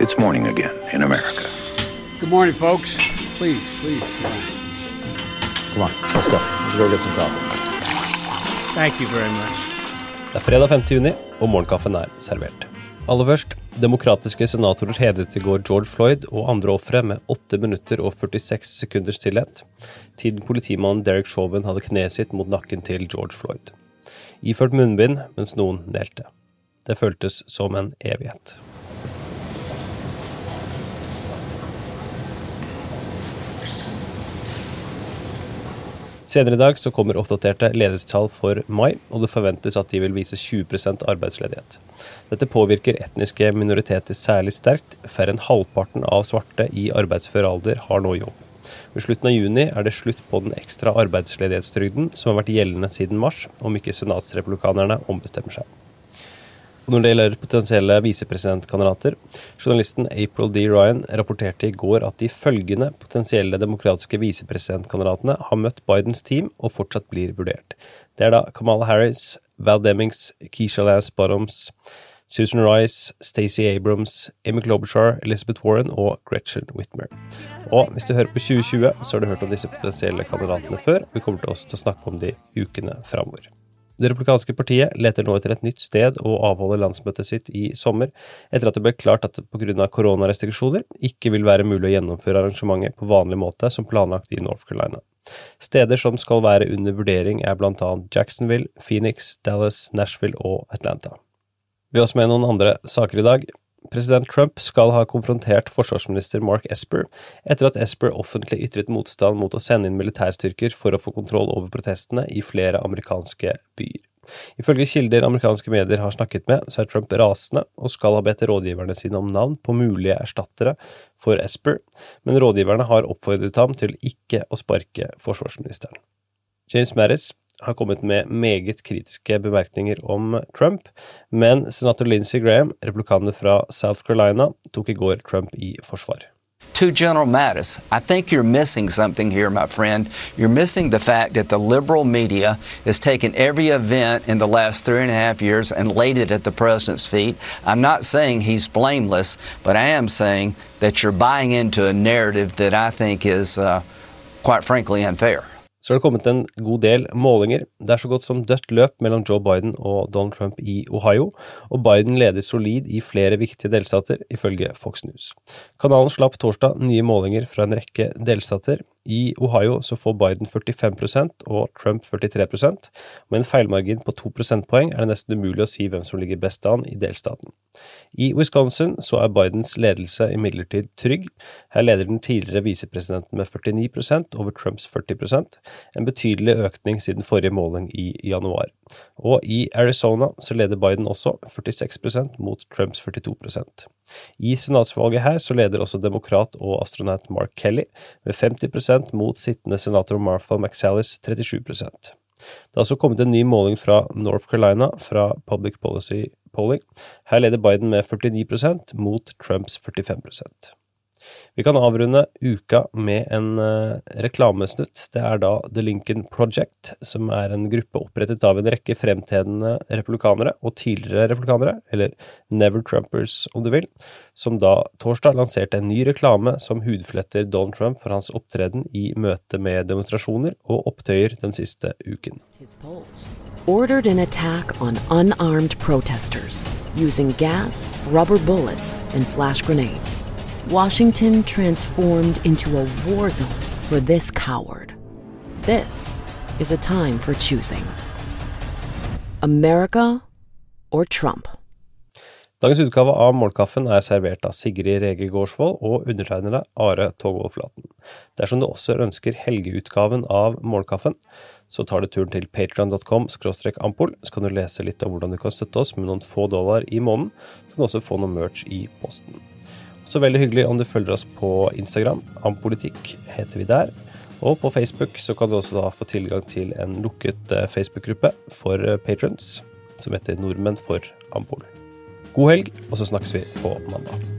It's morning again in America. Good morning, folks. Please, please. Come on, let's go. Let's go get some coffee. Thank you very much. Det er fredag 5. juni, og morgenkaffen er servert. Aller først, demokratiske senatorer hedret i går George Floyd og andre ofre med 8 minutter og 46 sekunders stillhet, tiden politimannen Derek Chauvin hadde kneet sitt mot nakken til George Floyd. Iført munnbind mens noen delte. Det føltes som en evighet. Senere i dag så kommer oppdaterte ledighetstall for mai, og det forventes at de vil vise 20% arbeidsledighet. Dette påvirker etniske minoriteter særlig sterkt. Færre enn halvparten av svarte i arbeidsfør alder har nå jobb. Ved slutten av juni er det slutt på den ekstra arbeidsledighetstrygden som har vært gjeldende siden mars, om ikke senatsrepublikanerne ombestemmer seg. Og når det gjelder potensielle visepresidentkandidater, journalisten April D. Ryan rapporterte i går at de følgende potensielle demokratiske visepresidentkandidatene har møtt Bidens team og fortsatt blir vurdert. Det er da Kamala Harris, Val Demings, Keisha Lance Bottoms, Susan Rice, Stacey Abrams, Amy Klobuchar, Elizabeth Warren og Gretchen Whitmer. Og hvis du hører på 2020, så har du hørt om disse potensielle kandidatene før. Vi kommer til også til å snakke om de ukene framover. Det republikanske partiet leter nå etter et nytt sted å avholde landsmøtet sitt i sommer, etter at det ble klart at det pga. koronarestriksjoner ikke vil være mulig å gjennomføre arrangementet på vanlig måte som planlagt i North Carolina. Steder som skal være under vurdering er blant annet Jacksonville, Phoenix, Dallas, Nashville og Atlanta. Vi har også med noen andre saker i dag. President Trump skal ha konfrontert forsvarsminister Mark Esper etter at Esper offentlig ytret motstand mot å sende inn militærstyrker for å få kontroll over protestene i flere amerikanske byer. Ifølge kilder amerikanske medier har snakket med, så er Trump rasende og skal ha bedt rådgiverne sine om navn på mulige erstattere for Esper, men rådgiverne har oppfordret ham til ikke å sparke forsvarsministeren. James Mattis har kommet med meget kritiske bemerkninger om Trump, men senator Lindsey Graham, fra South Carolina, tok i går Trump i forsvar. To General Mattis, I think you're missing something here, my friend. You're missing the fact that the liberal media has taken every event in the last three and a half years and laid it at the president's feet. I'm not saying he's blameless, but I am saying that you're buying into a narrative that I think is, uh, quite frankly, unfair. Så har det kommet en god del målinger. Det er så godt som dødt løp mellom Joe Biden og Donald Trump i Ohio, og Biden leder solid i flere viktige delstater, ifølge Fox News. Kanalen slapp torsdag nye målinger fra en rekke delstater. I Ohio så får Biden 45% og Trump 43 Med en feilmargin på to prosentpoeng er det nesten umulig å si hvem som ligger best an i delstaten. I Wisconsin så er Bidens ledelse imidlertid trygg. Her leder den tidligere visepresidenten med 49% over Trumps 40% en betydelig økning siden forrige måling i januar. Og i Arizona så leder Biden også 46% mot Trumps 42 I senatsvalget her så leder også demokrat og astronaut Mark Kelly med 50% mot sittende senator Martha McSallis 37 det har også kommet en ny måling fra North Carolina fra Public Policy Polling. Her leder Biden med 49% mot Trumps 45 vi kan avrunde uka med en uh, reklamesnutt. Det er da The Lincoln Project, som er en gruppe opprettet av en rekke fremtredende republikanere og tidligere republikanere, eller Never Trumpers om du vil, som da torsdag lanserte en ny reklame som hudfletter Donald Trump for hans opptreden i møte med demonstrasjoner og opptøyer den siste uken. Ordered an attack on unarmed protesters using gas, rubber bullets, and flash grenades. Washington transformed into a war zone for this coward. This is a time for choosing America or Trump. Dagens utgave av Målkaffen er servert av Sigrid Rege Gårdsvold og undertegnede Are Togvold Flaten. Dersom du også ønsker helgeutgaven av Målkaffen, så tar du turen til patreon.com ampol, så kan du lese litt om hvordan du kan støtte oss med noen få dollar i måneden. Du kan også få noe merch i posten. Så veldig hyggelig om du følger oss på Instagram. Ampolitikk heter vi der. Og på Facebook så kan du også da få tilgang til en lukket eh, Facebook-gruppe for eh, patrons som heter Nordmenn for Ampol. God helg, og så snakkes vi på mandag.